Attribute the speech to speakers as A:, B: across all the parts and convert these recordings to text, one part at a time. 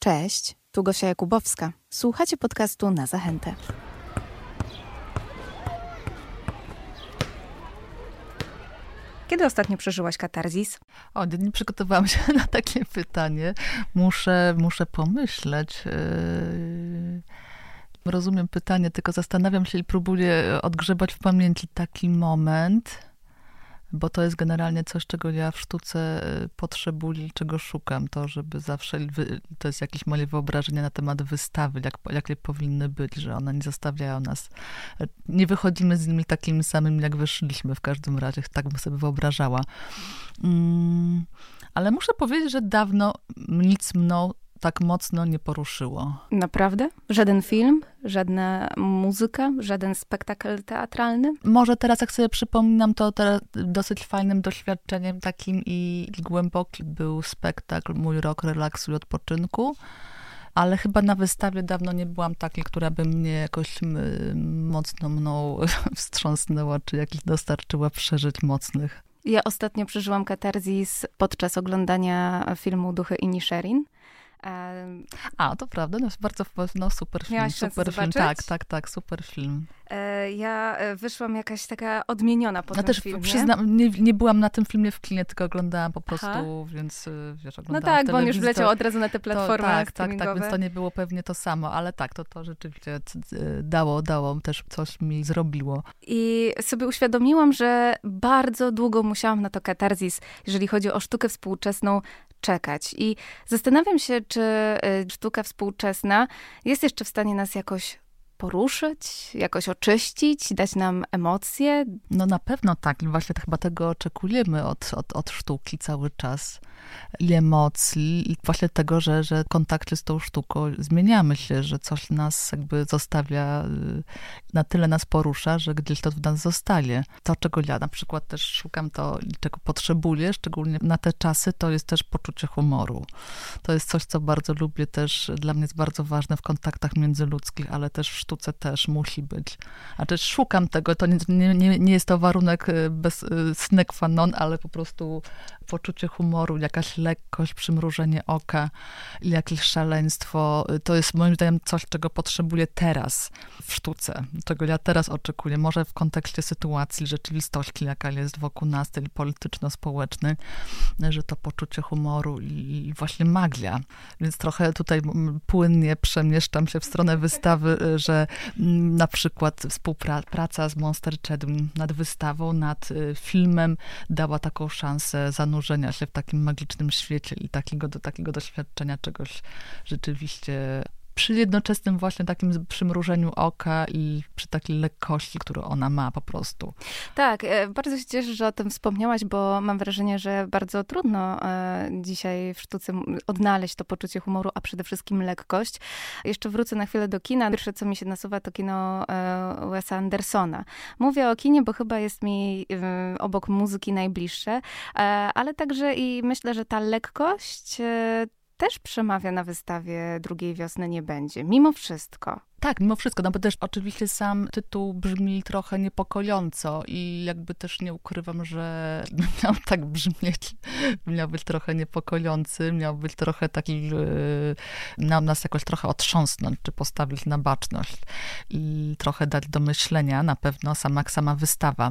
A: Cześć, tu Gosia Jakubowska. Słuchacie podcastu na zachętę. Kiedy ostatnio przeżyłaś katarzis?
B: O, nie przygotowałam się na takie pytanie. Muszę, muszę pomyśleć. Yy, rozumiem pytanie, tylko zastanawiam się i próbuję odgrzebać w pamięci taki moment bo to jest generalnie coś, czego ja w sztuce y, potrzebuję, czego szukam, to żeby zawsze, to jest jakieś moje wyobrażenie na temat wystawy, jak, jakie powinny być, że one nie zostawiają nas, nie wychodzimy z nimi takimi samymi, jak wyszliśmy w każdym razie, tak bym sobie wyobrażała. Mm, ale muszę powiedzieć, że dawno nic mną tak mocno nie poruszyło.
A: Naprawdę? Żaden film, żadna muzyka, żaden spektakl teatralny?
B: Może teraz, jak sobie przypominam, to teraz dosyć fajnym doświadczeniem takim i głębokim był spektakl Mój rok relaksu i odpoczynku. Ale chyba na wystawie dawno nie byłam takiej, która by mnie jakoś mocno mną wstrząsnęła, czy jakichś dostarczyła przeżyć mocnych.
A: Ja ostatnio przeżyłam katarzis podczas oglądania filmu Duchy Inisherin.
B: A, to prawda, no, bardzo no, super film. Super film. Tak, tak, tak, super film.
A: E, ja e, wyszłam jakaś taka odmieniona po
B: no
A: tym
B: też
A: filmie.
B: Przyznam, nie, nie byłam na tym filmie w kinie, tylko oglądałam po prostu, Aha. więc e, wiesz, oglądałam
A: No tak, bo on już wleciał od razu na te platformy to,
B: Tak, tak, tak, więc to nie było pewnie to samo, ale tak, to, to rzeczywiście dało, dało, też coś mi zrobiło.
A: I sobie uświadomiłam, że bardzo długo musiałam na to katarzis, jeżeli chodzi o sztukę współczesną, czekać. I zastanawiam się, czy y, sztuka współczesna jest jeszcze w stanie nas jakoś poruszyć, jakoś oczyścić, dać nam emocje?
B: No na pewno tak. Właśnie chyba tego oczekujemy od, od, od sztuki cały czas. I emocji, i właśnie tego, że, że w kontakcie z tą sztuką zmieniamy się, że coś nas jakby zostawia, y, na tyle nas porusza, że gdzieś to w nas zostaje. To, czego ja na przykład też szukam, to czego potrzebuję, szczególnie na te czasy, to jest też poczucie humoru. To jest coś, co bardzo lubię też, dla mnie jest bardzo ważne w kontaktach międzyludzkich, ale też w sztuce też musi być. A też szukam tego, to nie, nie, nie jest to warunek y, bez y, sine qua non, ale po prostu poczucie humoru, jakaś lekkość, przymrużenie oka, jakieś szaleństwo. To jest moim zdaniem coś, czego potrzebuję teraz w sztuce, czego ja teraz oczekuję. Może w kontekście sytuacji, rzeczywistości, jaka jest wokół nas, tej polityczno-społecznej, że to poczucie humoru i właśnie magia. Więc trochę tutaj płynnie przemieszczam się w stronę wystawy, y, że na przykład współpraca z Monster Chedwin nad wystawą, nad y, filmem dała taką szansę zanurzenia się w takim magicznym świecie i takiego, do takiego doświadczenia czegoś rzeczywiście przy jednoczesnym właśnie takim przymrużeniu oka i przy takiej lekkości, którą ona ma po prostu.
A: Tak, e, bardzo się cieszę, że o tym wspomniałaś, bo mam wrażenie, że bardzo trudno e, dzisiaj w sztuce odnaleźć to poczucie humoru, a przede wszystkim lekkość. Jeszcze wrócę na chwilę do kina. Pierwsze, co mi się nasuwa, to kino e, Wesa Andersona. Mówię o kinie, bo chyba jest mi obok muzyki najbliższe, ale także i myślę, że ta lekkość też przemawia na wystawie drugiej wiosny nie będzie, mimo wszystko.
B: Tak, mimo wszystko, no bo też oczywiście sam tytuł brzmi trochę niepokojąco i jakby też nie ukrywam, że miał tak brzmieć, miał być trochę niepokojący, miał być trochę taki, miał nas jakoś trochę otrząsnąć, czy postawić na baczność i trochę dać do myślenia, na pewno sama, sama wystawa.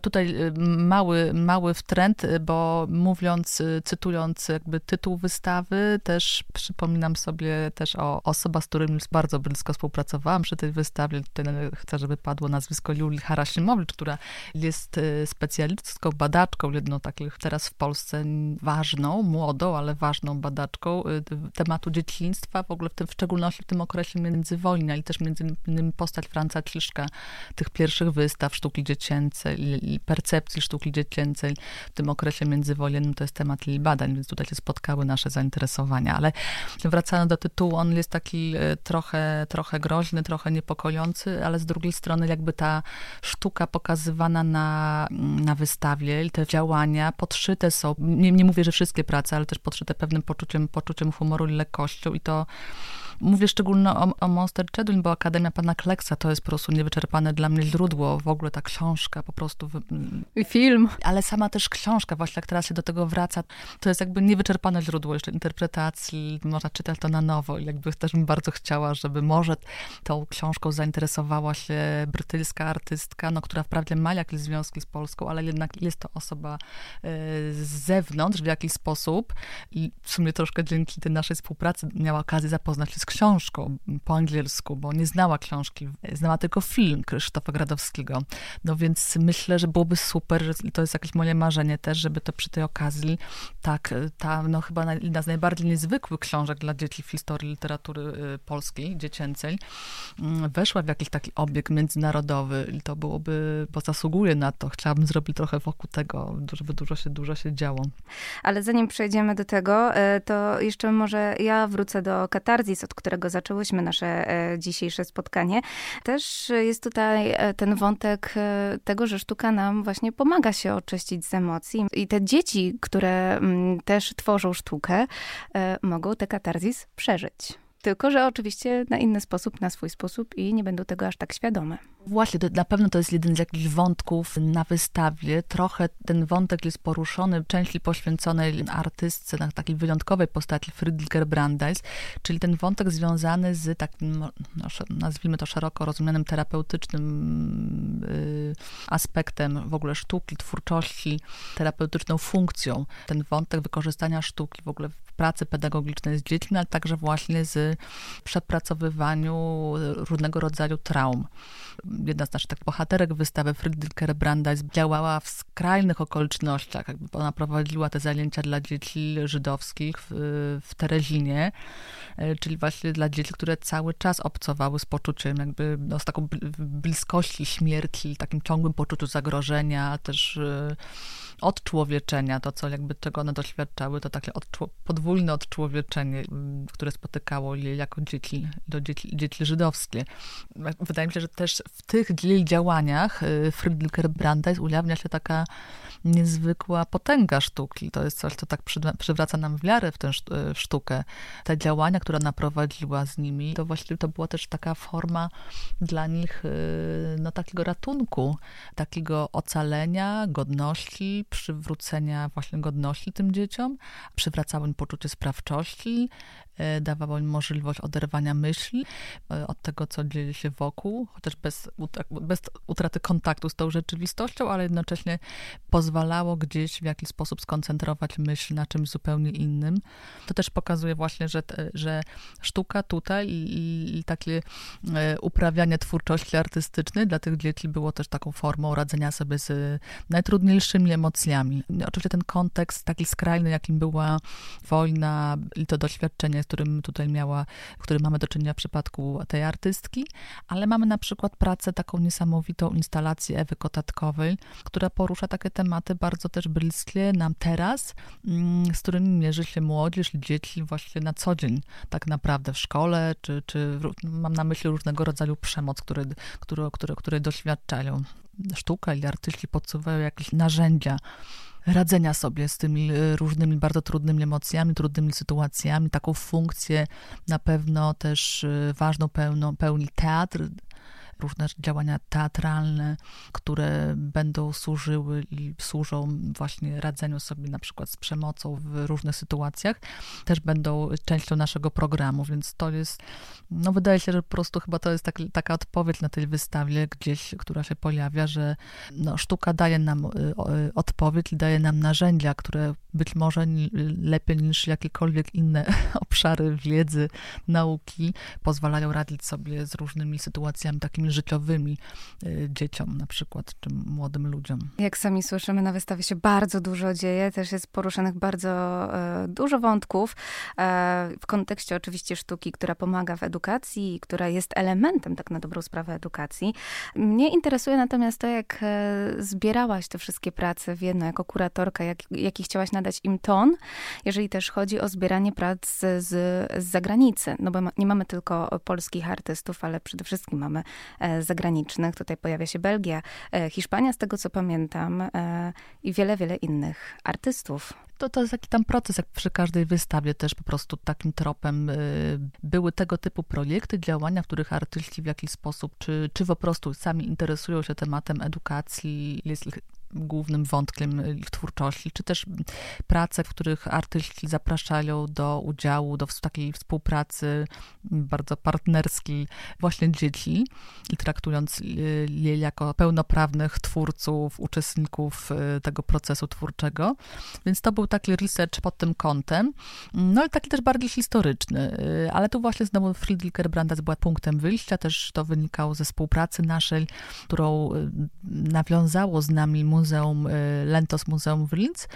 B: Tutaj y, mały, mały wtręt, bo mówiąc, y, cytując jakby tytuł wystawy, też przypominam sobie też o osobach, z którymi bardzo blisko współpracowałam, współpracowałam przy tej wystawie. Tutaj chcę, żeby padło nazwisko Julii Haraszymowicz, która jest y, specjalistką, badaczką, jedną takich teraz w Polsce ważną, młodą, ale ważną badaczką y, tematu dzieciństwa, w ogóle w, tym, w szczególności w tym okresie międzywojnia i też między innymi postać Franca Ciszka, tych pierwszych wystaw sztuki dziecięcej i percepcji sztuki dziecięcej w tym okresie międzywojennym, to jest temat jej badań, więc tutaj się spotkały nasze zainteresowania. Ale wracając do tytułu, on jest taki y, trochę, groźny, trochę niepokojący, ale z drugiej strony jakby ta sztuka pokazywana na, na wystawie te działania podszyte są, nie, nie mówię, że wszystkie prace, ale też podszyte pewnym poczuciem, poczuciem humoru i lekkością i to Mówię szczególnie o, o Monster Chedwin, bo Akademia Pana Kleksa to jest po prostu niewyczerpane dla mnie źródło, w ogóle ta książka po prostu.
A: I film.
B: Ale sama też książka, właśnie jak teraz się do tego wraca, to jest jakby niewyczerpane źródło jeszcze interpretacji, można czytać to na nowo i jakby też bym bardzo chciała, żeby może tą książką zainteresowała się brytyjska artystka, no, która wprawdzie ma jakieś związki z Polską, ale jednak jest to osoba e, z zewnątrz w jakiś sposób i w sumie troszkę dzięki tej naszej współpracy miała okazję zapoznać się z książką po angielsku, bo nie znała książki, znała tylko film Krzysztofa Gradowskiego. No więc myślę, że byłoby super, że to jest jakieś moje marzenie też, żeby to przy tej okazji tak, ta no chyba jedna z najbardziej niezwykłych książek dla dzieci w historii literatury y, polskiej, dziecięcej, mm, weszła w jakiś taki obieg międzynarodowy i to byłoby, bo zasługuje na to. Chciałabym zrobić trochę wokół tego, żeby dużo się, dużo się działo.
A: Ale zanim przejdziemy do tego, y, to jeszcze może ja wrócę do Katarzis, od którego zaczęłyśmy nasze y, dzisiejsze spotkanie. Też jest tutaj ten wątek tego, że sztuka nam właśnie pomaga się oczyścić z emocji. I te dzieci, które mm, też tworzą sztukę, mogą te katarzis przeżyć. Tylko, że oczywiście na inny sposób, na swój sposób i nie będą tego aż tak świadome.
B: Właśnie, to, na pewno to jest jeden z jakichś wątków na wystawie. Trochę ten wątek jest poruszony, części poświęconej artystce, na takiej wyjątkowej postaci Friedricher Brandeis, czyli ten wątek związany z takim, no, nazwijmy to szeroko rozumianym terapeutycznym y, aspektem w ogóle sztuki, twórczości, terapeutyczną funkcją. Ten wątek wykorzystania sztuki w ogóle w pracy pedagogicznej z dziećmi, ale także właśnie z przepracowywaniu różnego rodzaju traum jedna z naszych tak bohaterek wystawy, Friedrich Branda, działała w skrajnych okolicznościach. Jakby ona prowadziła te zajęcia dla dzieci żydowskich w, w Terezinie, e, czyli właśnie dla dzieci, które cały czas obcowały z poczuciem jakby, no, z taką bliskości śmierci, takim ciągłym poczuciu zagrożenia, też e, odczłowieczenia, to co jakby czego one doświadczały, to takie odczło, podwójne odczłowieczenie, które spotykało je jako dzieci, do dzieci, dzieci żydowskie. Wydaje mi się, że też w tych działaniach y, Friedricha Brandeis ujawnia się taka niezwykła potęga sztuki. To jest coś, co tak przywraca nam wiarę w tę sztukę. Te działania, które ona prowadziła z nimi, to właściwie to była też taka forma dla nich y, no, takiego ratunku, takiego ocalenia, godności, przywrócenia właśnie godności tym dzieciom, przywracało im poczucie sprawczości, E, dawało im możliwość oderwania myśli e, od tego, co dzieje się wokół, chociaż bez, bez utraty kontaktu z tą rzeczywistością, ale jednocześnie pozwalało gdzieś w jakiś sposób skoncentrować myśl na czymś zupełnie innym. To też pokazuje właśnie, że, że sztuka tutaj i, i, takie e, uprawianie twórczości artystycznej dla tych dzieci było też taką formą radzenia sobie z najtrudniejszymi emocjami. Oczywiście ten kontekst taki skrajny, jakim była wojna i to doświadczenie którym tutaj miała, którym mamy do czynienia w przypadku tej artystki, ale mamy na przykład pracę, taką niesamowitą instalację Ewy Kotatkowej, która porusza takie tematy bardzo też bliskie nam teraz, mm, z którymi mierzy się młodzież, dzieci właśnie na co dzień, tak naprawdę w szkole, czy, czy mam na myśli różnego rodzaju przemoc, które, które, które, które doświadczają. Sztuka i artyści podsuwają jakieś narzędzia, radzenia sobie z tymi e, różnymi bardzo trudnymi emocjami, trudnymi sytuacjami. Taką funkcję na pewno też e, ważną pełną, pełni teatr, różne działania teatralne, które będą służyły i służą właśnie radzeniu sobie na przykład z przemocą w różnych sytuacjach, też będą częścią naszego programu, więc to jest, no wydaje się, że po prostu chyba to jest tak, taka odpowiedź na tej wystawie gdzieś, która się pojawia, że no, sztuka daje nam y, y, odpowiedź daje nam narzędzia, które być może lepiej niż jakiekolwiek inne obszary wiedzy, nauki pozwalają radzić sobie z różnymi sytuacjami takimi życiowymi y, dzieciom na przykład, czy młodym ludziom.
A: Jak sami słyszymy, na wystawie się bardzo dużo dzieje, też jest poruszonych bardzo e, dużo wątków e, w kontekście oczywiście sztuki, która pomaga w edukacji i która jest elementem tak na dobrą sprawę edukacji. Mnie interesuje natomiast to, jak e, zbierałaś te wszystkie prace w jedno jako kuratorka, jak, jaki chciałaś nadać im ton, jeżeli też chodzi o zbieranie prac z, z zagranicy, no bo nie mamy tylko polskich artystów, ale przede wszystkim mamy zagranicznych. Tutaj pojawia się Belgia, Hiszpania, z tego co pamiętam, i wiele, wiele innych artystów.
B: To, to jest taki tam proces, jak przy każdej wystawie też po prostu takim tropem były tego typu projekty, działania, w których artyści w jakiś sposób, czy, czy po prostu sami interesują się tematem edukacji, głównym wątkiem ich twórczości, czy też prace, w których artyści zapraszają do udziału, do takiej współpracy bardzo partnerskiej właśnie dzieci i traktując je jako pełnoprawnych twórców, uczestników y, tego procesu twórczego. Więc to był taki research pod tym kątem, no i taki też bardziej historyczny, y, ale tu właśnie znowu Friedricher Brandes była punktem wyjścia, też to wynikało ze współpracy naszej, którą y, nawiązało z nami muzeum, y, Lentos Muzeum w Linz y,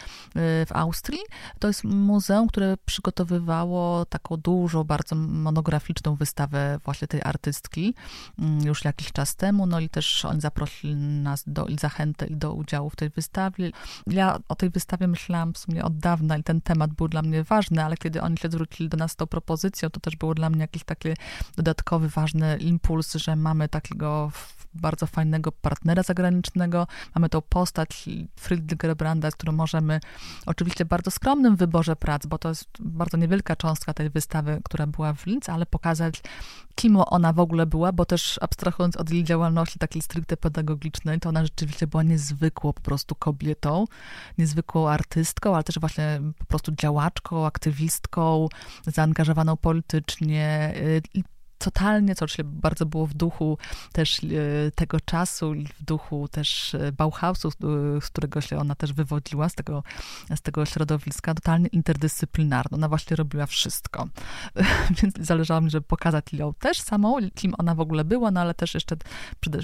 B: w Austrii. To jest muzeum, które przygotowywało taką dużą, bardzo monograficzną wystawę właśnie tej artystki mm, już jakiś czas temu, no i też oni zaprosili nas do i zachętę i do udziału w tej wystawie. Ja o tej wystawie myślałam w sumie od dawna i ten temat był dla mnie ważny, ale kiedy oni się zwrócili do nas z tą propozycją, to też było dla mnie jakiś taki dodatkowy, ważny impuls, że mamy takiego bardzo fajnego partnera zagranicznego. Mamy tą postać Friedrich Branda, z którą możemy oczywiście bardzo skromnym wyborze prac, bo to jest bardzo niewielka cząstka tej wystawy, która była w Linz, ale pokazać, kim ona w ogóle była, bo też abstrahując od jej działalności takiej stricte pedagogicznej, to ona rzeczywiście była niezwykłą po prostu kobietą, niezwykłą artystką, ale też właśnie po prostu działaczką, aktywistką, zaangażowaną politycznie i totalnie, co oczywiście bardzo było w duchu też e, tego czasu i w duchu też e, Bauhausu, z którego się ona też wywodziła, z tego, z tego środowiska, totalnie interdyscyplinarną. Ona właśnie robiła wszystko. Więc zależało mi, żeby pokazać ją też samą, kim ona w ogóle była, no ale też jeszcze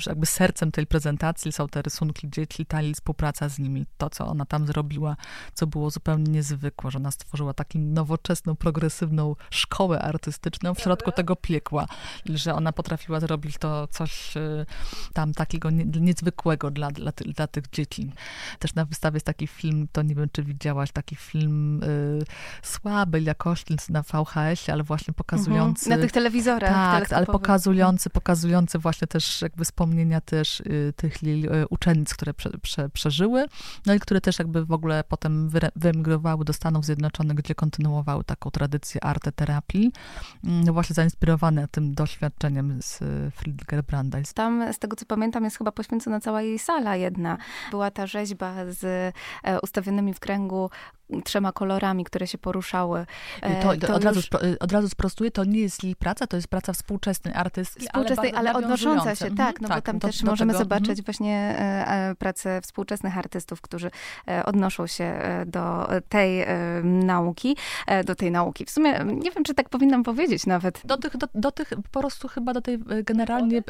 B: jakby sercem tej prezentacji są te rysunki dzieci, ta współpraca z nimi, to, co ona tam zrobiła, co było zupełnie niezwykłe, że ona stworzyła taką nowoczesną, progresywną szkołę artystyczną w środku tego piekła że ona potrafiła zrobić to coś y, tam takiego niezwykłego dla, dla, dla tych dzieci. Też na wystawie jest taki film, to nie wiem, czy widziałaś, taki film y, słabej jakości na VHS, ale właśnie pokazujący...
A: Mhm. Na tych telewizorach
B: Tak, ale pokazujący, pokazujący właśnie też jakby wspomnienia też y, tych y, uczennic, które prze, prze, przeżyły, no i które też jakby w ogóle potem wyemigrowały do Stanów Zjednoczonych, gdzie kontynuowały taką tradycję arteterapii, no właśnie zainspirowane tym doświadczeniem z Friedricha Brandeis.
A: Tam, z tego co pamiętam, jest chyba poświęcona cała jej sala jedna. Była ta rzeźba z e, ustawionymi w kręgu trzema kolorami, które się poruszały.
B: E, to, to od, już... razu, od razu sprostuję, to nie jest jej praca, to jest praca współczesnej artystki,
A: współczesnej, ale, ale odnosząca się, tak, no tak, bo tam do, też do możemy tego, zobaczyć mm. właśnie e, pracę współczesnych artystów, którzy odnoszą się do tej nauki, do tej nauki. W sumie nie wiem, czy tak powinnam powiedzieć nawet.
B: Do tych, do, do tych po prostu chyba do tej e, generalnie e,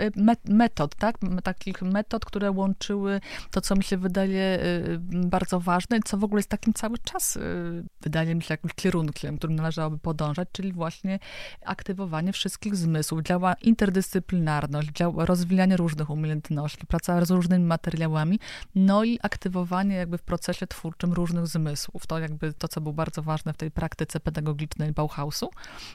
B: metod, tak? Takich metod, które łączyły to, co mi się wydaje e, bardzo ważne co w ogóle jest takim cały czas, wydaje mi się, jakimś kierunkiem, którym należałoby podążać, czyli właśnie aktywowanie wszystkich zmysłów, działa interdyscyplinarność, działa rozwijanie różnych umiejętności, praca z różnymi materiałami, no i aktywowanie jakby w procesie twórczym różnych zmysłów. To jakby to, co było bardzo ważne w tej praktyce pedagogicznej Bauhausu.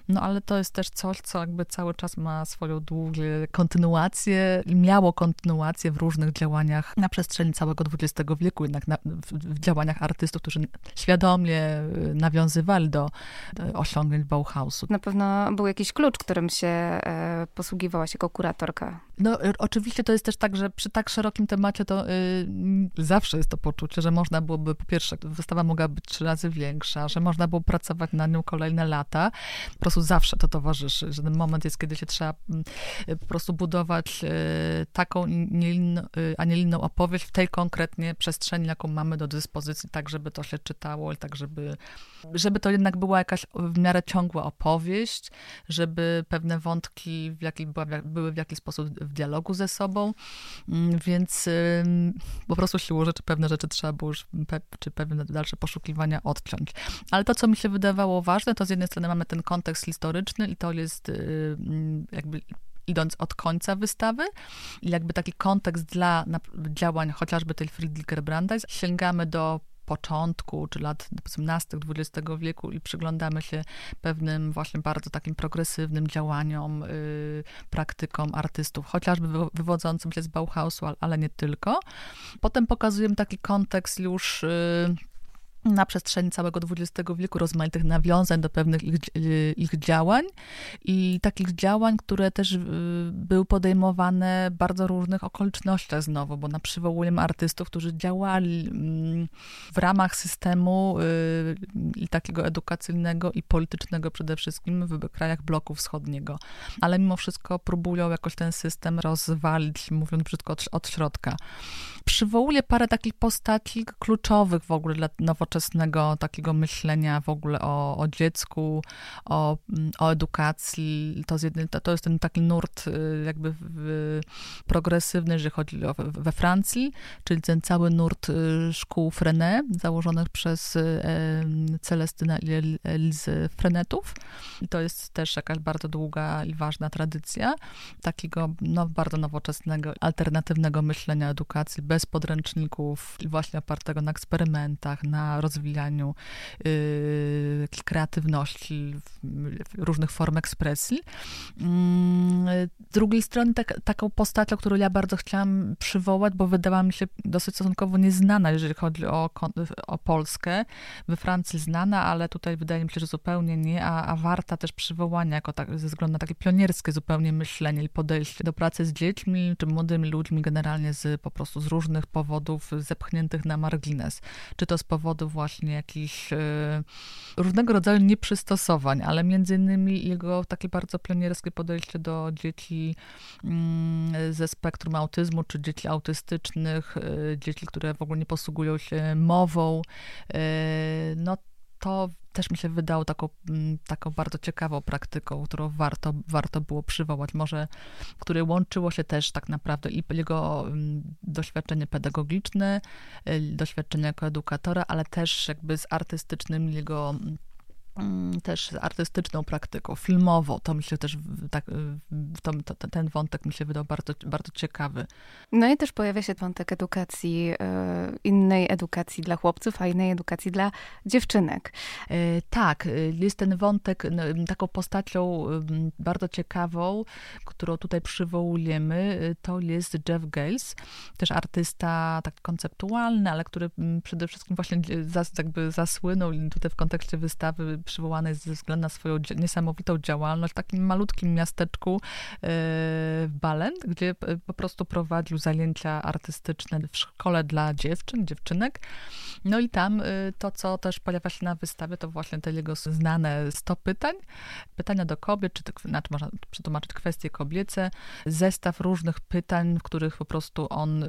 B: No ale to jest też coś, co jakby cały czas ma swoją długą kontynuację miało kontynuację w różnych działaniach na przestrzeni całego XX wieku, jednak na, w, w, działaniach artystów, którzy świadomie y, nawiązywali do, do osiągnięć Bauhausu.
A: Na pewno był jakiś klucz, którym się e, posługiwałaś jako kuratorka.
B: No oczywiście to jest też tak, że przy tak szerokim temacie to y, zawsze jest to poczucie, że można byłoby, po pierwsze, wystawa mogła być trzy razy większa, że można było pracować na nią kolejne lata. Po prostu zawsze to towarzyszy, że ten moment jest, kiedy się trzeba mm, po prostu budować y, taką, y, a nie inną opowieść w tej konkretnie przestrzeni, jaką mamy do dyspozycji, tak żeby to się czytało i tak żeby, żeby to jednak była jakaś w miarę ciągła opowieść, żeby pewne wątki w jaki, były w jakiś sposób w dialogu ze sobą, mm, więc po prostu siłą rzeczy pewne rzeczy trzeba było już, czy pewne dalsze poszukiwania odciąć. Ale to, co mi się wydawało ważne, to z jednej strony mamy ten kontekst historyczny i to jest y, mm, jakby idąc od końca wystawy, jakby taki kontekst dla działań chociażby tej Friedricher Brandeis, sięgamy do początku, czy lat 18 XX wieku i przyglądamy się pewnym właśnie bardzo takim progresywnym działaniom, y, praktykom artystów, chociażby wywodzącym się z Bauhausu, ale nie tylko. Potem pokazujemy taki kontekst już y, na przestrzeni całego XX wieku rozmaitych nawiązań do pewnych ich, y, ich działań i takich działań, które też y, były podejmowane w bardzo różnych okolicznościach znowu, bo na przywołujemy artystów, którzy działali mm, w ramach systemu y, i takiego edukacyjnego i politycznego przede wszystkim w krajach bloku wschodniego, ale mimo wszystko próbują jakoś ten system rozwalić, mówiąc brzydko, od, od środka. Przywołuję parę takich postaci kluczowych w ogóle dla nowoczesnych nowoczesnego takiego myślenia w ogóle o, o dziecku, o, mm, o edukacji. To, to, to jest ten taki nurt y, jakby w, progresywny, jeżeli chodzi o we Francji, czyli ten cały nurt y, szkół Frenet, założonych przez y, Celestyna i Elizy Frenetów. I to jest też jakaś bardzo długa i ważna tradycja takiego no, bardzo nowoczesnego, alternatywnego myślenia edukacji, bez podręczników, właśnie opartego na eksperymentach, na rozwijaniu y, kreatywności, różnych form ekspresji. Mm, z drugiej strony tak, taką postacią, którą ja bardzo chciałam przywołać, bo wydała mi się dosyć stosunkowo nieznana, jeżeli chodzi o, o Polskę. We Francji znana, ale tutaj wydaje mi się, że zupełnie nie, a, a warta też przywołania jako tak, ze względu na takie pionierskie zupełnie myślenie i podejście do pracy z dziećmi, czy młodymi ludźmi generalnie z po prostu z różnych powodów zepchniętych na margines. Czy to z powodów właśnie jakichś e, różnego rodzaju nieprzystosowań, ale między innymi jego takie bardzo pionierskie podejście do dzieci mm, ze spektrum autyzmu, czy dzieci autystycznych, e, dzieci, które w ogóle nie posługują się mową, e, no to też mi się wydało taką, mm, taką bardzo ciekawą praktyką, którą warto, warto było przywołać, może, które łączyło się też tak naprawdę i jego mm, doświadczenie pedagogiczne, y, doświadczenie jako edukatora, ale też jakby z artystycznym jego mm, też artystyczną praktyką, filmową. To mi się też, tak, to, to, ten wątek mi się wydał bardzo, bardzo ciekawy.
A: No i też pojawia się wątek edukacji, e, innej edukacji dla chłopców, a innej edukacji dla dziewczynek.
B: E, tak, e, jest ten wątek no, taką postacią bardzo ciekawą, którą tutaj przywołujemy, to jest Jeff Gales, też artysta tak konceptualny, ale który przede wszystkim właśnie jakby zasłynął tutaj w kontekście wystawy przywołany ze względu na swoją niesamowitą działalność w takim malutkim miasteczku w e, Balent, gdzie po prostu prowadził zajęcia artystyczne w szkole dla dziewczyn, dziewczynek. No i tam e, to, co też pojawia się na wystawie, to właśnie te jego znane 100 pytań. Pytania do kobiet, czy znaczy można przetłumaczyć kwestie kobiece, zestaw różnych pytań, w których po prostu on y,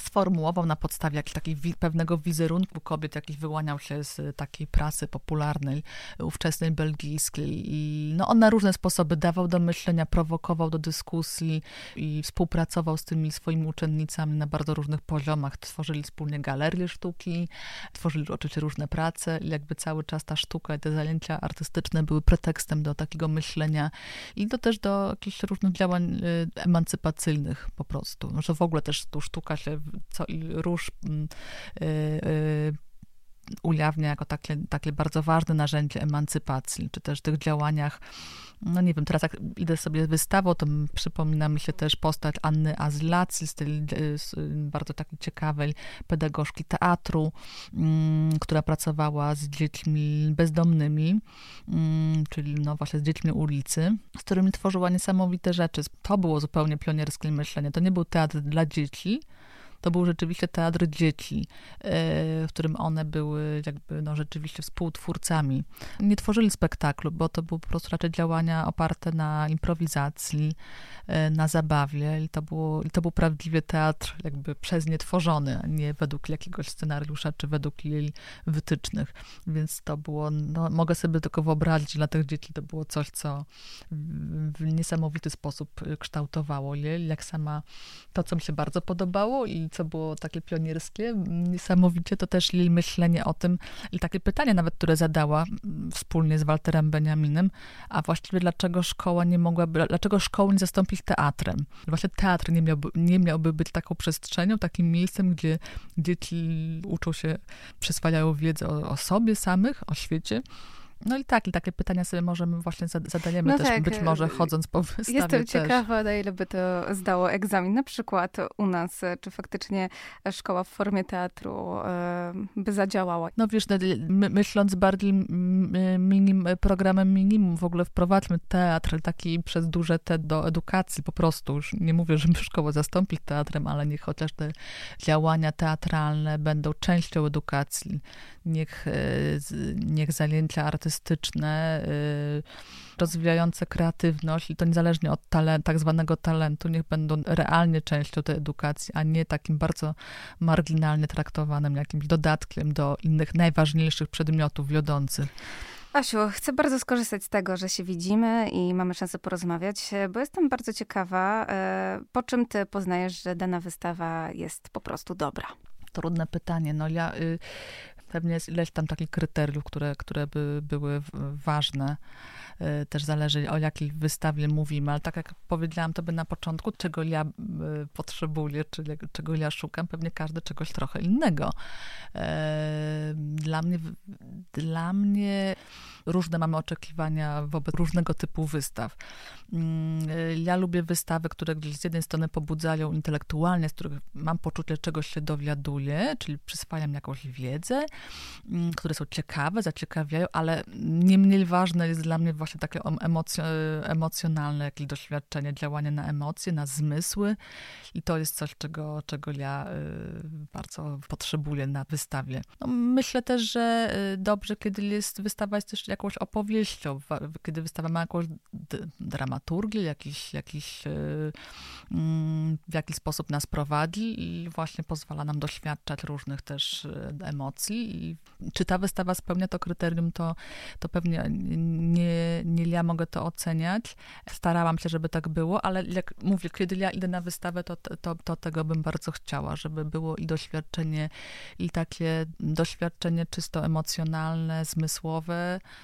B: sformułował na podstawie jakiegoś takiego pewnego wizerunku kobiet, jakiś wyłaniał się z takiej prasy popularnej ówczesnej, ówczesnej belgijskiej. I no, on na różne sposoby dawał do myślenia, prowokował do dyskusji i współpracował z tymi swoimi uczennicami na bardzo różnych poziomach. Tworzyli wspólnie galerie sztuki, tworzyli oczywiście różne prace i jakby cały czas ta sztuka i te zajęcia artystyczne były pretekstem do takiego myślenia i do też do jakichś różnych działań y, emancypacyjnych po prostu. No, że w ogóle też tu sztuka się co i róż yy, yy, ujawnia jako takie, takie bardzo ważne narzędzie emancypacji, czy też tych działaniach no nie wiem, teraz jak idę sobie wystawą, to przypomina mi się też postać Anny Azlacy, z tej bardzo takiej ciekawej pedagogzki teatru, mm, która pracowała z dziećmi bezdomnymi, mm, czyli no właśnie z dziećmi ulicy, z którymi tworzyła niesamowite rzeczy. To było zupełnie pionierskie myślenie. To nie był teatr dla dzieci, to był rzeczywiście teatr dzieci, e, w którym one były jakby no, rzeczywiście współtwórcami. Nie tworzyli spektaklu, bo to były po prostu raczej działania oparte na improwizacji, e, na zabawie i to, było, i to był prawdziwie teatr jakby przez nie tworzony, a nie według jakiegoś scenariusza, czy według jej wytycznych. Więc to było, no, mogę sobie tylko wyobrazić, dla tych dzieci to było coś, co w niesamowity sposób kształtowało je, jak sama to, co mi się bardzo podobało i co było takie pionierskie, niesamowicie, to też jej myślenie o tym i takie pytanie nawet, które zadała wspólnie z Walterem Beniaminem, a właściwie dlaczego szkoła nie mogłaby, dlaczego szkoły nie zastąpić teatrem? Właśnie teatr nie miałby, nie miałby być taką przestrzenią, takim miejscem, gdzie dzieci uczą się, przyswajają wiedzę o, o sobie samych, o świecie, no i tak, i takie pytania sobie możemy właśnie zadajemy no też tak. być może chodząc po wystawie
A: Jestem
B: też.
A: ciekawa, na ile by to zdało egzamin. Na przykład u nas, czy faktycznie szkoła w formie teatru by zadziałała.
B: No wiesz, myśląc bardziej minim, programem minimum, w ogóle wprowadźmy teatr taki przez duże T do edukacji po prostu. Już nie mówię, żeby szkołę zastąpić teatrem, ale niech chociaż te działania teatralne będą częścią edukacji. Niech, e, niech zajęcia artystyczne artystyczne, y, rozwijające kreatywność i to niezależnie od talent, tak zwanego talentu, niech będą realnie częścią tej edukacji, a nie takim bardzo marginalnie traktowanym jakimś dodatkiem do innych najważniejszych przedmiotów wiodących.
A: Asiu, chcę bardzo skorzystać z tego, że się widzimy i mamy szansę porozmawiać, bo jestem bardzo ciekawa, e, po czym ty poznajesz, że dana wystawa jest po prostu dobra?
B: Trudne pytanie. No ja y, Pewnie jest ileś tam takich kryteriów, które, które by były ważne. Y, też zależy o jakiej wystawie mówimy, ale tak jak powiedziałam tobie na początku, czego ja y, potrzebuję, czyli czego ja szukam, pewnie każdy czegoś trochę innego. E, dla mnie, dla mnie różne mamy oczekiwania wobec różnego typu wystaw. Mm, ja lubię wystawy, które z jednej strony pobudzają intelektualnie, z których mam poczucie, czegoś się dowiaduję, czyli przyswajam jakąś wiedzę, mm, które są ciekawe, zaciekawiają, ale nie mniej ważne jest dla mnie właśnie takie emocjo, emocjonalne jakieś doświadczenie, działanie na emocje, na zmysły i to jest coś, czego, czego ja y, bardzo potrzebuję na wystawie. No, myślę też, że y, dobrze, kiedy jest, wystawa jest też jakąś opowieścią, kiedy wystawa ma jakąś dramaturgię, jakiś, jakiś, y, mm, w jakiś sposób nas prowadzi i właśnie pozwala nam doświadczać różnych też emocji. I czy ta wystawa spełnia to kryterium, to, to pewnie nie, nie ja mogę to oceniać. Starałam się, żeby tak było, ale jak mówię, kiedy ja idę na wystawę, to, to, to tego bym bardzo chciała, żeby było i doświadczenie, i takie doświadczenie czysto emocjonalne, zmysłowe,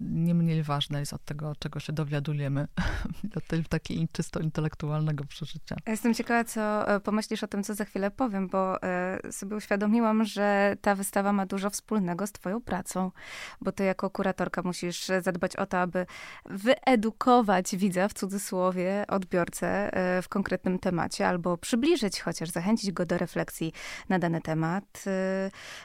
B: nie mniej ważne jest od tego, czego się dowiadujemy, od tego takiego czysto intelektualnego przeżycia.
A: Jestem ciekawa, co e, pomyślisz o tym, co za chwilę powiem, bo e, sobie uświadomiłam, że ta wystawa ma dużo wspólnego z twoją pracą, bo ty jako kuratorka musisz zadbać o to, aby wyedukować widza, w cudzysłowie, odbiorcę e, w konkretnym temacie, albo przybliżyć chociaż, zachęcić go do refleksji na dany temat.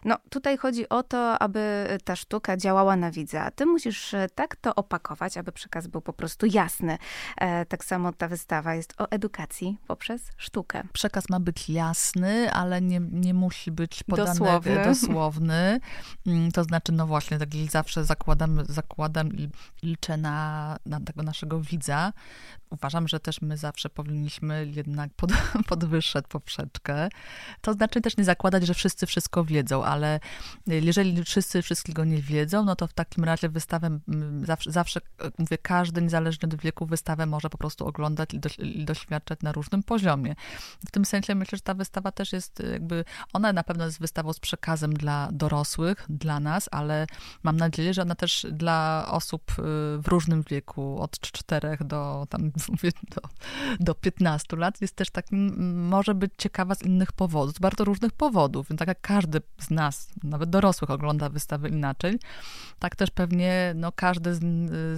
A: No, tutaj chodzi o to, aby ta sztuka działała na widza. Ty musisz tak to opakować, aby przekaz był po prostu jasny. E, tak samo ta wystawa jest o edukacji poprzez sztukę.
B: Przekaz ma być jasny, ale nie, nie musi być podany
A: dosłowny.
B: dosłowny. Mm, to znaczy, no właśnie, tak zawsze zakładam, zakładam i liczę na, na tego naszego widza. Uważam, że też my zawsze powinniśmy jednak pod, podwyższać poprzeczkę. To znaczy też nie zakładać, że wszyscy wszystko wiedzą, ale jeżeli wszyscy wszystkiego nie wiedzą, no to w takim razie wystawę zawsze, zawsze mówię, każdy niezależnie od wieku wystawę może po prostu oglądać i, do, i doświadczać na różnym poziomie. W tym sensie myślę, że ta wystawa też jest jakby, ona na pewno jest wystawą z przekazem dla dorosłych, dla nas, ale mam nadzieję, że ona też dla osób y, w różnym wieku, od czterech do tam mówię, do, do 15 lat, jest też takim, może być ciekawa z innych powodów, z bardzo różnych powodów. Więc tak jak każdy z nas, nawet dorosłych, ogląda wystawę inaczej, tak też pewnie no, każdy z,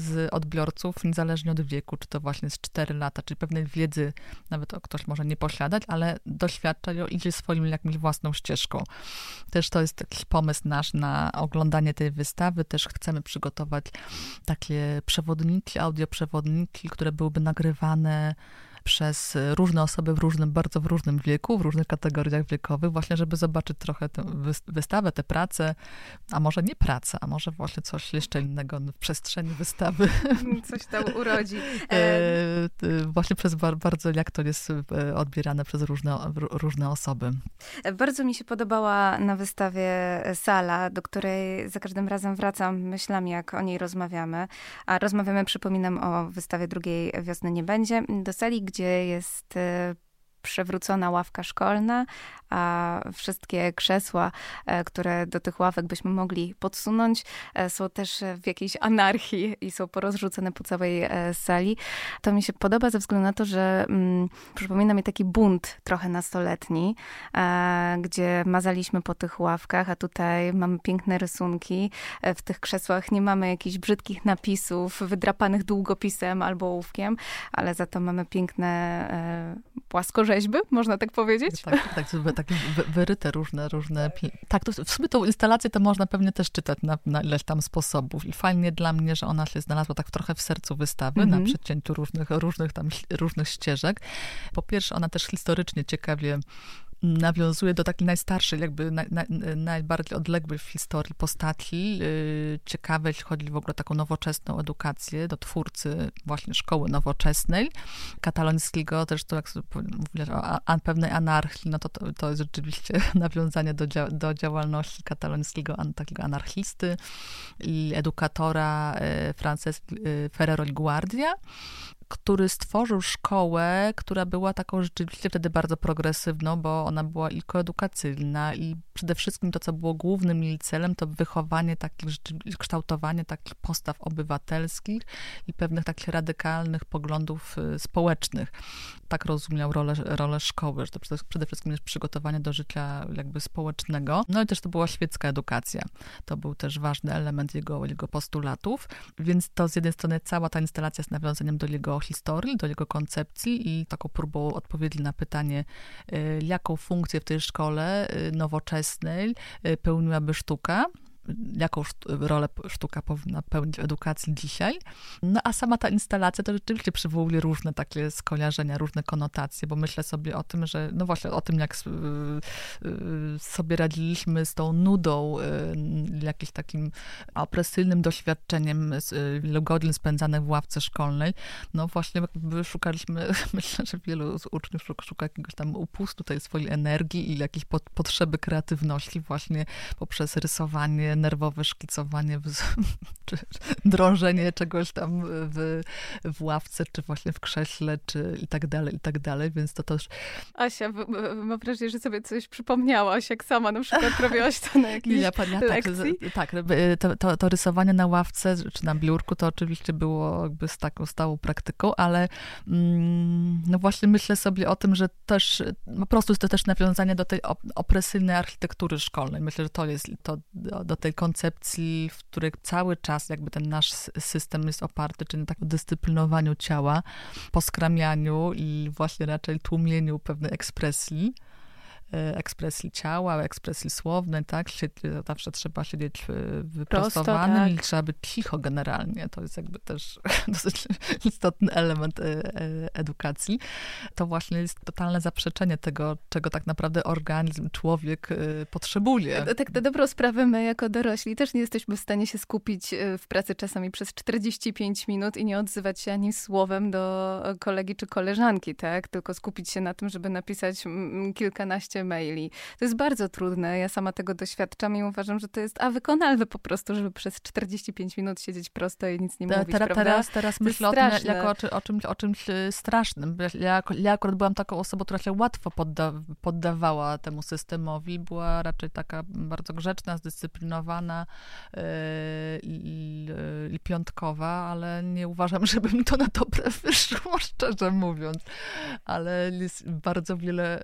B: z, odbiorców, niezależnie od wieku, czy to właśnie z 4 lata, czy pewnej wiedzy, nawet ktoś może nie posiadać, ale doświadcza ją, idzie swoim jakimś własną ścieżką. Też to jest jakiś pomysł nasz na oglądanie tej wystawy. Też chcemy przygotować takie przewodniki, audioprzewodniki, które byłyby nagrywane przez różne osoby w różnym, bardzo w różnym wieku, w różnych kategoriach wiekowych, właśnie żeby zobaczyć trochę tę wystawę, tę pracę, a może nie pracę, a może właśnie coś jeszcze innego w przestrzeni wystawy.
A: Coś tam urodzi.
B: E, właśnie przez bardzo, jak to jest odbierane przez różne, różne osoby.
A: Bardzo mi się podobała na wystawie sala, do której za każdym razem wracam myślami, jak o niej rozmawiamy. A rozmawiamy, przypominam, o wystawie drugiej wiosny nie będzie. Do sali, gdzie jest e, przewrócona ławka szkolna, a wszystkie krzesła, e, które do tych ławek byśmy mogli podsunąć, e, są też w jakiejś anarchii i są porozrzucone po całej e, sali. To mi się podoba ze względu na to, że mm, przypomina mi taki bunt trochę nastoletni, gdzie mazaliśmy po tych ławkach, a tutaj mamy piękne rysunki. W tych krzesłach nie mamy jakichś brzydkich napisów, wydrapanych długopisem albo ołówkiem, ale za to mamy piękne płaskorzeźby, można tak powiedzieć?
B: Tak, tak, tak wyryte różne, różne... Tak, to w sumie tą instalację to można pewnie też czytać na, na ileś tam sposobów i fajnie dla mnie, że ona się znalazła tak trochę w sercu wystawy, mm -hmm. na mhm. przecięciu różnych, różnych tam, różnych ścieżek. Po pierwsze, ona też historycznie ciekawie nawiązuje do takiej najstarszej, jakby naj, naj, najbardziej odległej w historii postaci. Yy, ciekawe, jeśli chodzi w ogóle o taką nowoczesną edukację, do twórcy właśnie szkoły nowoczesnej, katalońskiego, też to jak mówię o pewnej anarchii, no to, to, to jest rzeczywiście nawiązanie do, do działalności katalońskiego an, takiego anarchisty i edukatora yy, Frances yy, Ferrero Guardia który stworzył szkołę, która była taką rzeczywiście wtedy bardzo progresywną, bo ona była i koedukacyjna i przede wszystkim to, co było głównym jej celem, to wychowanie takich, kształtowanie takich postaw obywatelskich i pewnych takich radykalnych poglądów y, społecznych. Tak rozumiał rolę, rolę szkoły, że to przede wszystkim jest przygotowanie do życia jakby społecznego. No i też to była świecka edukacja. To był też ważny element jego, jego postulatów, więc to z jednej strony cała ta instalacja z nawiązaniem do jego historii, do jego koncepcji i taką próbą odpowiedzi na pytanie, y, jaką funkcję w tej szkole y, nowoczesnej y, pełniłaby sztuka jaką rolę sztuka powinna pełnić w edukacji dzisiaj. No a sama ta instalacja to rzeczywiście przywołuje różne takie skojarzenia, różne konotacje, bo myślę sobie o tym, że no właśnie o tym, jak y, y, sobie radziliśmy z tą nudą, y, jakimś takim opresyjnym doświadczeniem wielu godzin spędzanych w ławce szkolnej. No właśnie szukaliśmy, myślę, że wielu z uczniów szuka jakiegoś tam upustu tej swojej energii i jakiejś potrzeby kreatywności właśnie poprzez rysowanie, nerwowe szkicowanie, czy drążenie czegoś tam w, w ławce, czy właśnie w krześle, czy i tak dalej, i tak dalej, więc to też...
A: Asia, mam wrażenie, że sobie coś przypomniałaś, jak sama na przykład robiłaś to na jakiejś ja, ja, lekcji.
B: Tak, tak to, to, to, rysowanie na ławce, czy na biurku, to oczywiście było jakby z taką stałą praktyką, ale mm, no właśnie myślę sobie o tym, że też po prostu jest to też nawiązanie do tej opresyjnej architektury szkolnej. Myślę, że to jest to, do tej koncepcji, w której cały czas jakby ten nasz system jest oparty, czyli na takim dyscyplinowaniu ciała, poskramianiu i właśnie raczej tłumieniu pewnej ekspresji. E, ekspresji ciała, ekspresji słownej, tak? Zawsze trzeba siedzieć wyprostowanym Prosto, tak. i trzeba być cicho generalnie. To jest jakby też dosyć istotny element e, e, edukacji. To właśnie jest totalne zaprzeczenie tego, czego tak naprawdę organizm, człowiek potrzebuje.
A: Tak na dobrą sprawę my jako dorośli też nie jesteśmy w stanie się skupić w pracy czasami przez 45 minut i nie odzywać się ani słowem do kolegi czy koleżanki, tak? Tylko skupić się na tym, żeby napisać kilkanaście maili. To jest bardzo trudne. Ja sama tego doświadczam i uważam, że to jest a wykonalne po prostu, żeby przez 45 minut siedzieć prosto i nic nie mówić,
B: Teraz, teraz, teraz myślę o tym jako o, o, czymś, o czymś e, strasznym. Ja, ja akurat byłam taką osobą, która się łatwo podda, poddawała temu systemowi. Była raczej taka bardzo grzeczna, zdyscyplinowana yy, i, yy, i piątkowa, ale nie uważam, żeby mi to na dobre wyszło, szczerze mówiąc. Ale jest bardzo wiele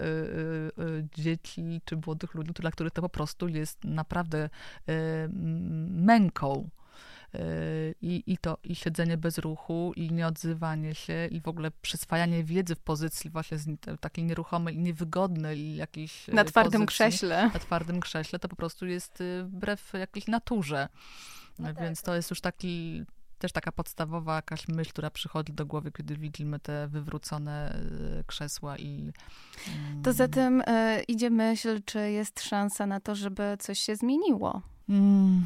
B: yy, dzieci czy młodych ludzi, dla których to po prostu jest naprawdę e, męką. E, I, I to, i siedzenie bez ruchu, i nieodzywanie się, i w ogóle przyswajanie wiedzy w pozycji właśnie takiej nieruchomej i niewygodnej, jakiejś
A: Na twardym pozycji, krześle.
B: Na twardym krześle, to po prostu jest wbrew jakiejś naturze. No Więc tak. to jest już taki też taka podstawowa jakaś myśl, która przychodzi do głowy, kiedy widzimy te wywrócone e, krzesła i...
A: To mm. zatem y, idzie myśl, czy jest szansa na to, żeby coś się zmieniło? Mm.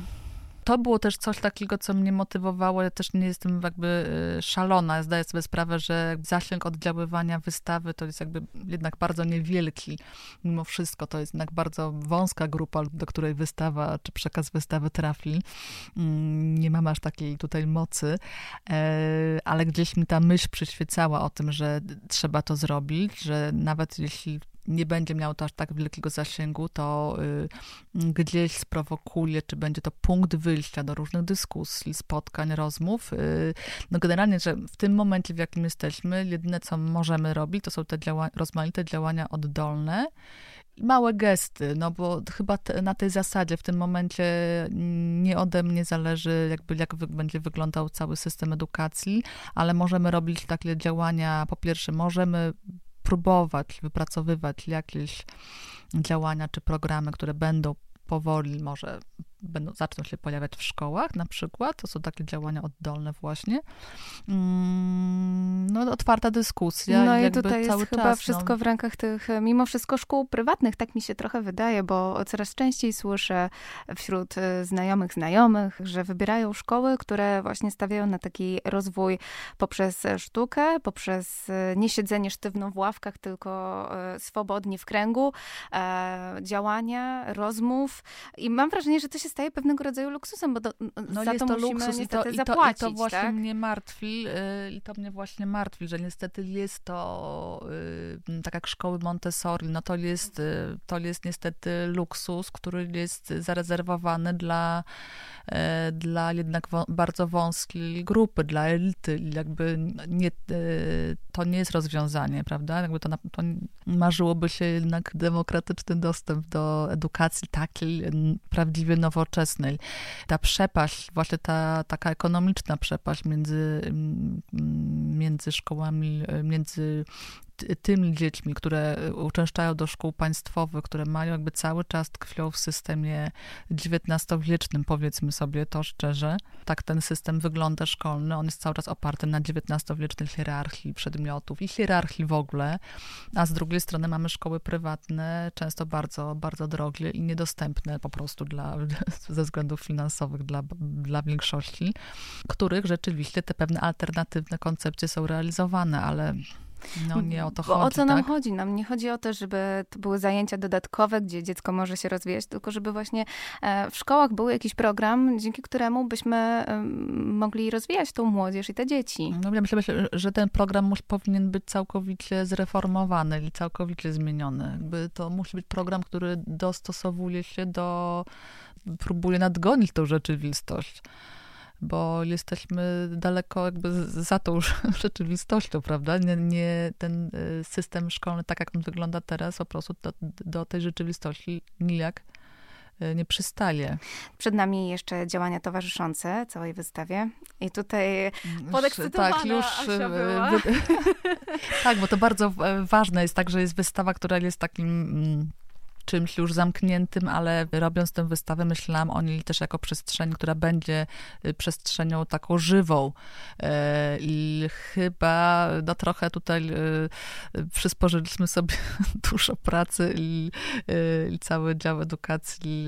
B: To było też coś takiego, co mnie motywowało. Ja też nie jestem jakby y, szalona. Zdaję sobie sprawę, że zasięg oddziaływania wystawy to jest jakby jednak bardzo niewielki. Mimo wszystko to jest jednak bardzo wąska grupa, do której wystawa czy przekaz wystawy trafi. Mm, nie mam aż takiej tutaj mocy, e, ale gdzieś mi ta myśl przyświecała o tym, że trzeba to zrobić, że nawet jeśli nie będzie miał to aż tak wielkiego zasięgu, to y, gdzieś sprowokuje, czy będzie to punkt wyjścia do różnych dyskusji, spotkań, rozmów. Y, no generalnie, że w tym momencie, w jakim jesteśmy, jedyne, co możemy robić, to są te działa rozmaite działania oddolne małe gesty, no bo chyba te, na tej zasadzie w tym momencie nie ode mnie zależy, jakby jak będzie wyglądał cały system edukacji, ale możemy robić takie działania, po pierwsze możemy próbować wypracowywać jakieś działania czy programy, które będą powoli może będą, zaczną się pojawiać w szkołach na przykład. To są takie działania oddolne właśnie. Mm, no, otwarta dyskusja.
A: No
B: i
A: tutaj jest
B: cały
A: chyba
B: czas,
A: wszystko
B: no.
A: w rękach tych, mimo wszystko szkół prywatnych, tak mi się trochę wydaje, bo coraz częściej słyszę wśród y, znajomych znajomych, że wybierają szkoły, które właśnie stawiają na taki rozwój poprzez sztukę, poprzez y, nie siedzenie sztywno w ławkach, tylko y, swobodnie w kręgu, e, działania, rozmów. I mam wrażenie, że to się staje pewnego rodzaju luksusem, bo do,
B: no
A: za
B: jest
A: to,
B: to luksus i to,
A: zapłacić.
B: I to, i to właśnie
A: tak?
B: mnie martwi, yy, i to mnie właśnie martwi, że niestety jest to, yy, tak jak szkoły Montessori, no to jest, yy, to jest niestety luksus, który jest zarezerwowany dla, dla jednak wo bardzo wąskiej grupy, dla elity. Jakby nie, to nie jest rozwiązanie, prawda? Jakby to, na, to marzyłoby się jednak demokratyczny dostęp do edukacji takiej prawdziwie nowoczesnej. Ta przepaść, właśnie ta taka ekonomiczna przepaść między, między szkołami, między tymi dziećmi, które uczęszczają do szkół państwowych, które mają jakby cały czas tkwią w systemie XIX-wiecznym, powiedzmy sobie to szczerze. Tak ten system wygląda szkolny. On jest cały czas oparty na XIX-wiecznej hierarchii przedmiotów i hierarchii w ogóle. A z drugiej strony mamy szkoły prywatne, często bardzo, bardzo drogie i niedostępne po prostu dla, ze względów finansowych dla, dla większości, których rzeczywiście te pewne alternatywne koncepcje są realizowane, ale no nie o to
A: Bo
B: chodzi.
A: o co nam
B: tak?
A: chodzi? Nam nie chodzi o to, żeby to były zajęcia dodatkowe, gdzie dziecko może się rozwijać, tylko żeby właśnie e, w szkołach był jakiś program, dzięki któremu byśmy mogli rozwijać tą młodzież i te dzieci.
B: No ja myślę, że ten program powinien być całkowicie zreformowany i całkowicie zmieniony. Jakby to musi być program, który dostosowuje się do, próbuje nadgonić tą rzeczywistość bo jesteśmy daleko jakby za tą rzeczywistością, prawda? Nie, nie, ten y, system szkolny, tak jak on wygląda teraz, po prostu do, do tej rzeczywistości nijak y, nie przystaje.
A: Przed nami jeszcze działania towarzyszące całej wystawie. I tutaj mm, podekscytowana tak, już, była.
B: tak, bo to bardzo ważne jest tak, że jest wystawa, która jest takim mm, czymś już zamkniętym, ale robiąc tę wystawę, myślałam o niej też jako przestrzeń, która będzie y, przestrzenią taką żywą. E, I chyba no, trochę tutaj y, y, przysporzyliśmy sobie dużo pracy i, i cały dział edukacji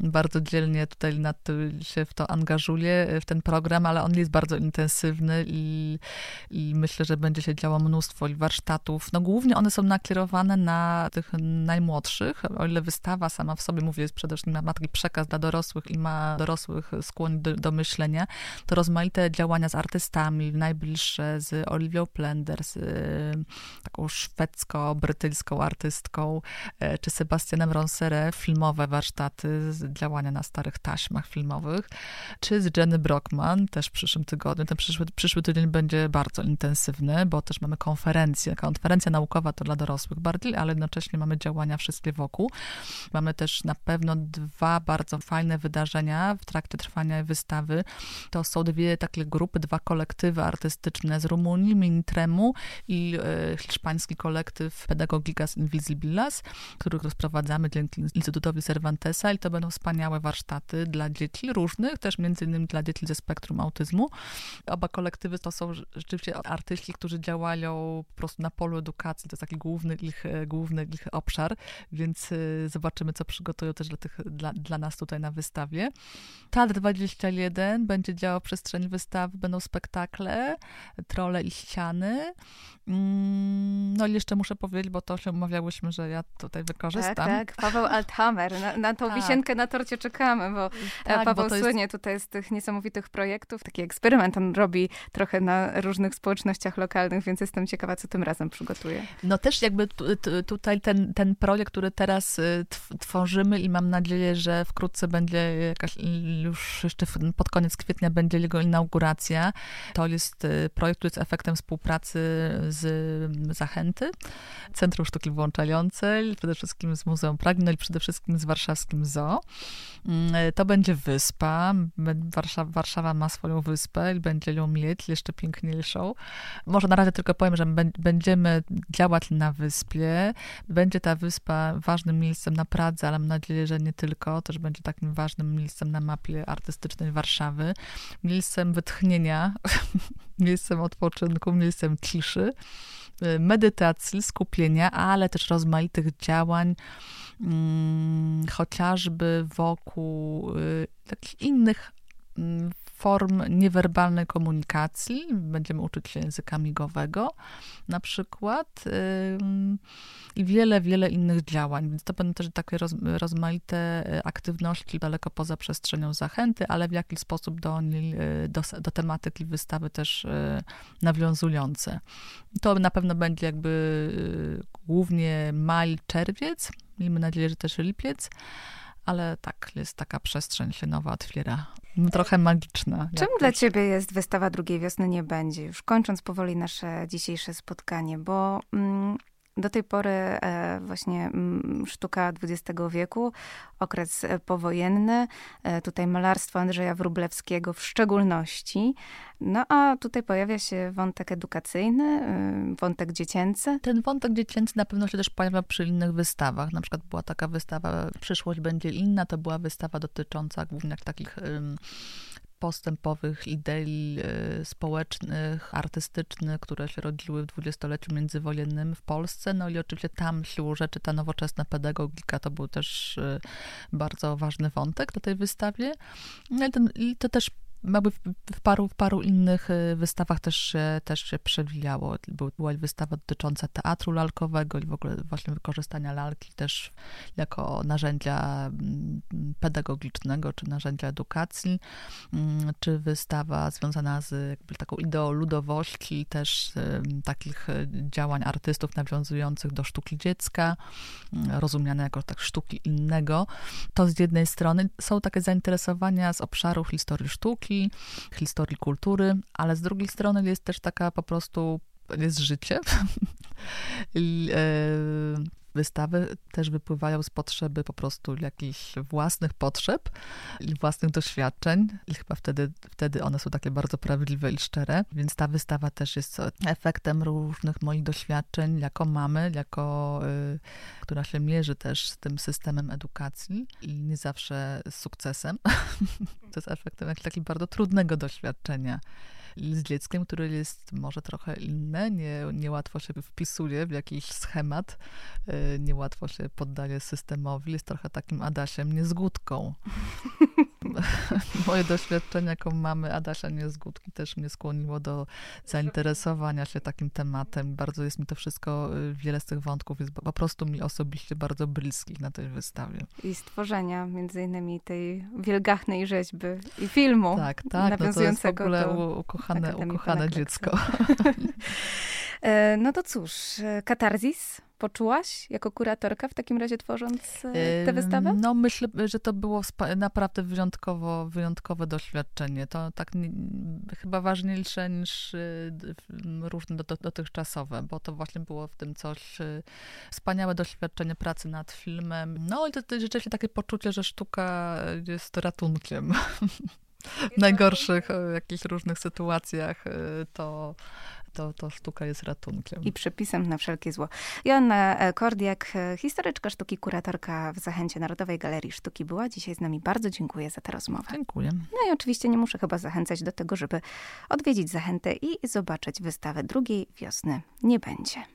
B: bardzo dzielnie tutaj nad się w to angażuje, w ten program, ale on jest bardzo intensywny i, i myślę, że będzie się działo mnóstwo warsztatów. No głównie one są nakierowane na tych najmłodszych, młodszych, o ile wystawa sama w sobie, mówię, jest przede wszystkim ma taki przekaz dla dorosłych i ma dorosłych skłon do, do myślenia, to rozmaite działania z artystami, najbliższe z Olivią Plender, z y, taką szwedzko-brytyjską artystką, y, czy Sebastianem Ronsere, filmowe warsztaty, działania na starych taśmach filmowych, czy z Jenny Brockman, też w przyszłym tygodniu. Ten przyszły, przyszły tydzień będzie bardzo intensywny, bo też mamy konferencję. Konferencja naukowa to dla dorosłych bardziej, ale jednocześnie mamy działania wszystkie wszystkie wokół. Mamy też na pewno dwa bardzo fajne wydarzenia w trakcie trwania wystawy. To są dwie takie grupy, dwa kolektywy artystyczne z Rumunii, Mintremu i e, hiszpański kolektyw Pedagogikas Invisibilas, których rozprowadzamy dzięki Instytutowi Cervantesa i to będą wspaniałe warsztaty dla dzieci różnych, też między innymi dla dzieci ze spektrum autyzmu. Oba kolektywy to są rzeczywiście artyści, którzy działają po prostu na polu edukacji, to jest taki główny ich, główny ich obszar więc y, zobaczymy, co przygotują też dla, tych, dla, dla nas tutaj na wystawie. Teatr 21 będzie działał w przestrzeni wystawy, będą spektakle, trole i ściany. Mm, no i jeszcze muszę powiedzieć, bo to się umawiałyśmy, że ja tutaj wykorzystam.
A: Tak, tak, Paweł Althammer. Na, na tą tak. wisienkę na torcie czekamy, bo tak, Paweł bo słynie jest... tutaj z tych niesamowitych projektów. Taki eksperyment on robi trochę na różnych społecznościach lokalnych, więc jestem ciekawa, co tym razem przygotuje.
B: No też jakby tutaj ten, ten projekt, który teraz y, tworzymy i mam nadzieję, że wkrótce będzie jakaś, już jeszcze pod koniec kwietnia będzie jego inauguracja. To jest y, projekt, który jest efektem współpracy z Zachęty, Centrum Sztuki Włączającej, przede wszystkim z Muzeum Pragi, no i przede wszystkim z warszawskim Zoo. Mm, to będzie wyspa. Warszawa, Warszawa ma swoją wyspę i będzie ją mieć jeszcze piękniejszą. Może na razie tylko powiem, że będziemy działać na wyspie. Będzie ta wyspa ważnym miejscem na Pradze, ale mam nadzieję, że nie tylko. Też będzie takim ważnym miejscem na mapie artystycznej Warszawy. Miejscem wytchnienia, miejscem odpoczynku, miejscem ciszy, medytacji, skupienia, ale też rozmaitych działań, hmm, chociażby wokół y, takich innych mm, form niewerbalnej komunikacji. Będziemy uczyć się języka migowego na przykład i wiele, wiele innych działań. Więc to będą też takie roz, rozmaite e, aktywności daleko poza przestrzenią zachęty, ale w jakiś sposób do, do, do tematyki wystawy też e, nawiązujące. To na pewno będzie jakby głównie maj, czerwiec. Miejmy nadzieję, że też lipiec ale tak, jest taka przestrzeń się nowa otwiera. Trochę magiczna.
A: Czym dla ciebie jest wystawa drugiej wiosny nie będzie? Już kończąc powoli nasze dzisiejsze spotkanie, bo mm, do tej pory e, właśnie mm, sztuka XX wieku, okres e, powojenny, e, tutaj malarstwo Andrzeja Wrublewskiego w szczególności. No a tutaj pojawia się wątek edukacyjny, wątek dziecięcy.
B: Ten wątek dziecięcy na pewno się też pojawia przy innych wystawach. Na przykład była taka wystawa Przyszłość będzie inna, to była wystawa dotycząca głównie takich postępowych idei e, społecznych, artystycznych, które się rodziły w dwudziestoleciu międzywojennym w Polsce. No i oczywiście tam siłą rzeczy ta nowoczesna pedagogika to był też e, bardzo ważny wątek na tej wystawie. No I to też jakby w, paru, w paru innych y, wystawach też się, też się przewijało. Była wystawa dotycząca teatru lalkowego i w ogóle właśnie wykorzystania lalki też jako narzędzia mm, pedagogicznego, czy narzędzia edukacji, mm, czy wystawa związana z jakby taką ideą ludowości, też takich y, działań artystów nawiązujących do sztuki dziecka, mm, rozumiane jako tak sztuki innego. To z jednej strony są takie zainteresowania z obszaru historii sztuki, sztuki, historii kultury, ale z drugiej strony jest też taka po prostu, jest życie. Wystawy też wypływają z potrzeby po prostu jakichś własnych potrzeb własnych doświadczeń. I chyba wtedy, wtedy one są takie bardzo prawdziwe i szczere. Więc ta wystawa też jest efektem różnych moich doświadczeń jako mamy, jako, y, która się mierzy też z tym systemem edukacji i nie zawsze z sukcesem. to jest efektem jakiegoś takiego bardzo trudnego doświadczenia z dzieckiem, które jest może trochę inne, nie, niełatwo się wpisuje w jakiś schemat, y, niełatwo się poddaje systemowi, jest trochę takim Adasiem niezgódką. Moje doświadczenie jako mamy Adasia Niezgódki też mnie skłoniło do zainteresowania się takim tematem. Bardzo jest mi to wszystko, y, wiele z tych wątków jest po prostu mi osobiście bardzo bliskich na tej wystawie.
A: I stworzenia między innymi tej wielgachnej rzeźby i filmu
B: tak, tak, nawiązującego no to jest w ogóle ukochane, ukochane dziecko.
A: E, no to cóż, e, katarzis poczułaś jako kuratorka w takim razie tworząc e, tę wystawę?
B: No myślę, że to było naprawdę wyjątkowo, wyjątkowe doświadczenie. To tak nie, chyba ważniejsze niż różne dotychczasowe, bo to właśnie było w tym coś wspaniałe doświadczenie pracy nad filmem. No i to, to rzeczywiście takie poczucie, że sztuka jest ratunkiem. w najgorszych jakichś różnych sytuacjach to to, to sztuka jest ratunkiem.
A: I przepisem na wszelkie zło. Joanna e, Kordiak, e, historyczka sztuki, kuratorka w Zachęcie Narodowej Galerii Sztuki była dzisiaj z nami. Bardzo dziękuję za tę rozmowę.
B: Dziękuję.
A: No i oczywiście nie muszę chyba zachęcać do tego, żeby odwiedzić Zachętę i zobaczyć wystawę drugiej wiosny. Nie będzie.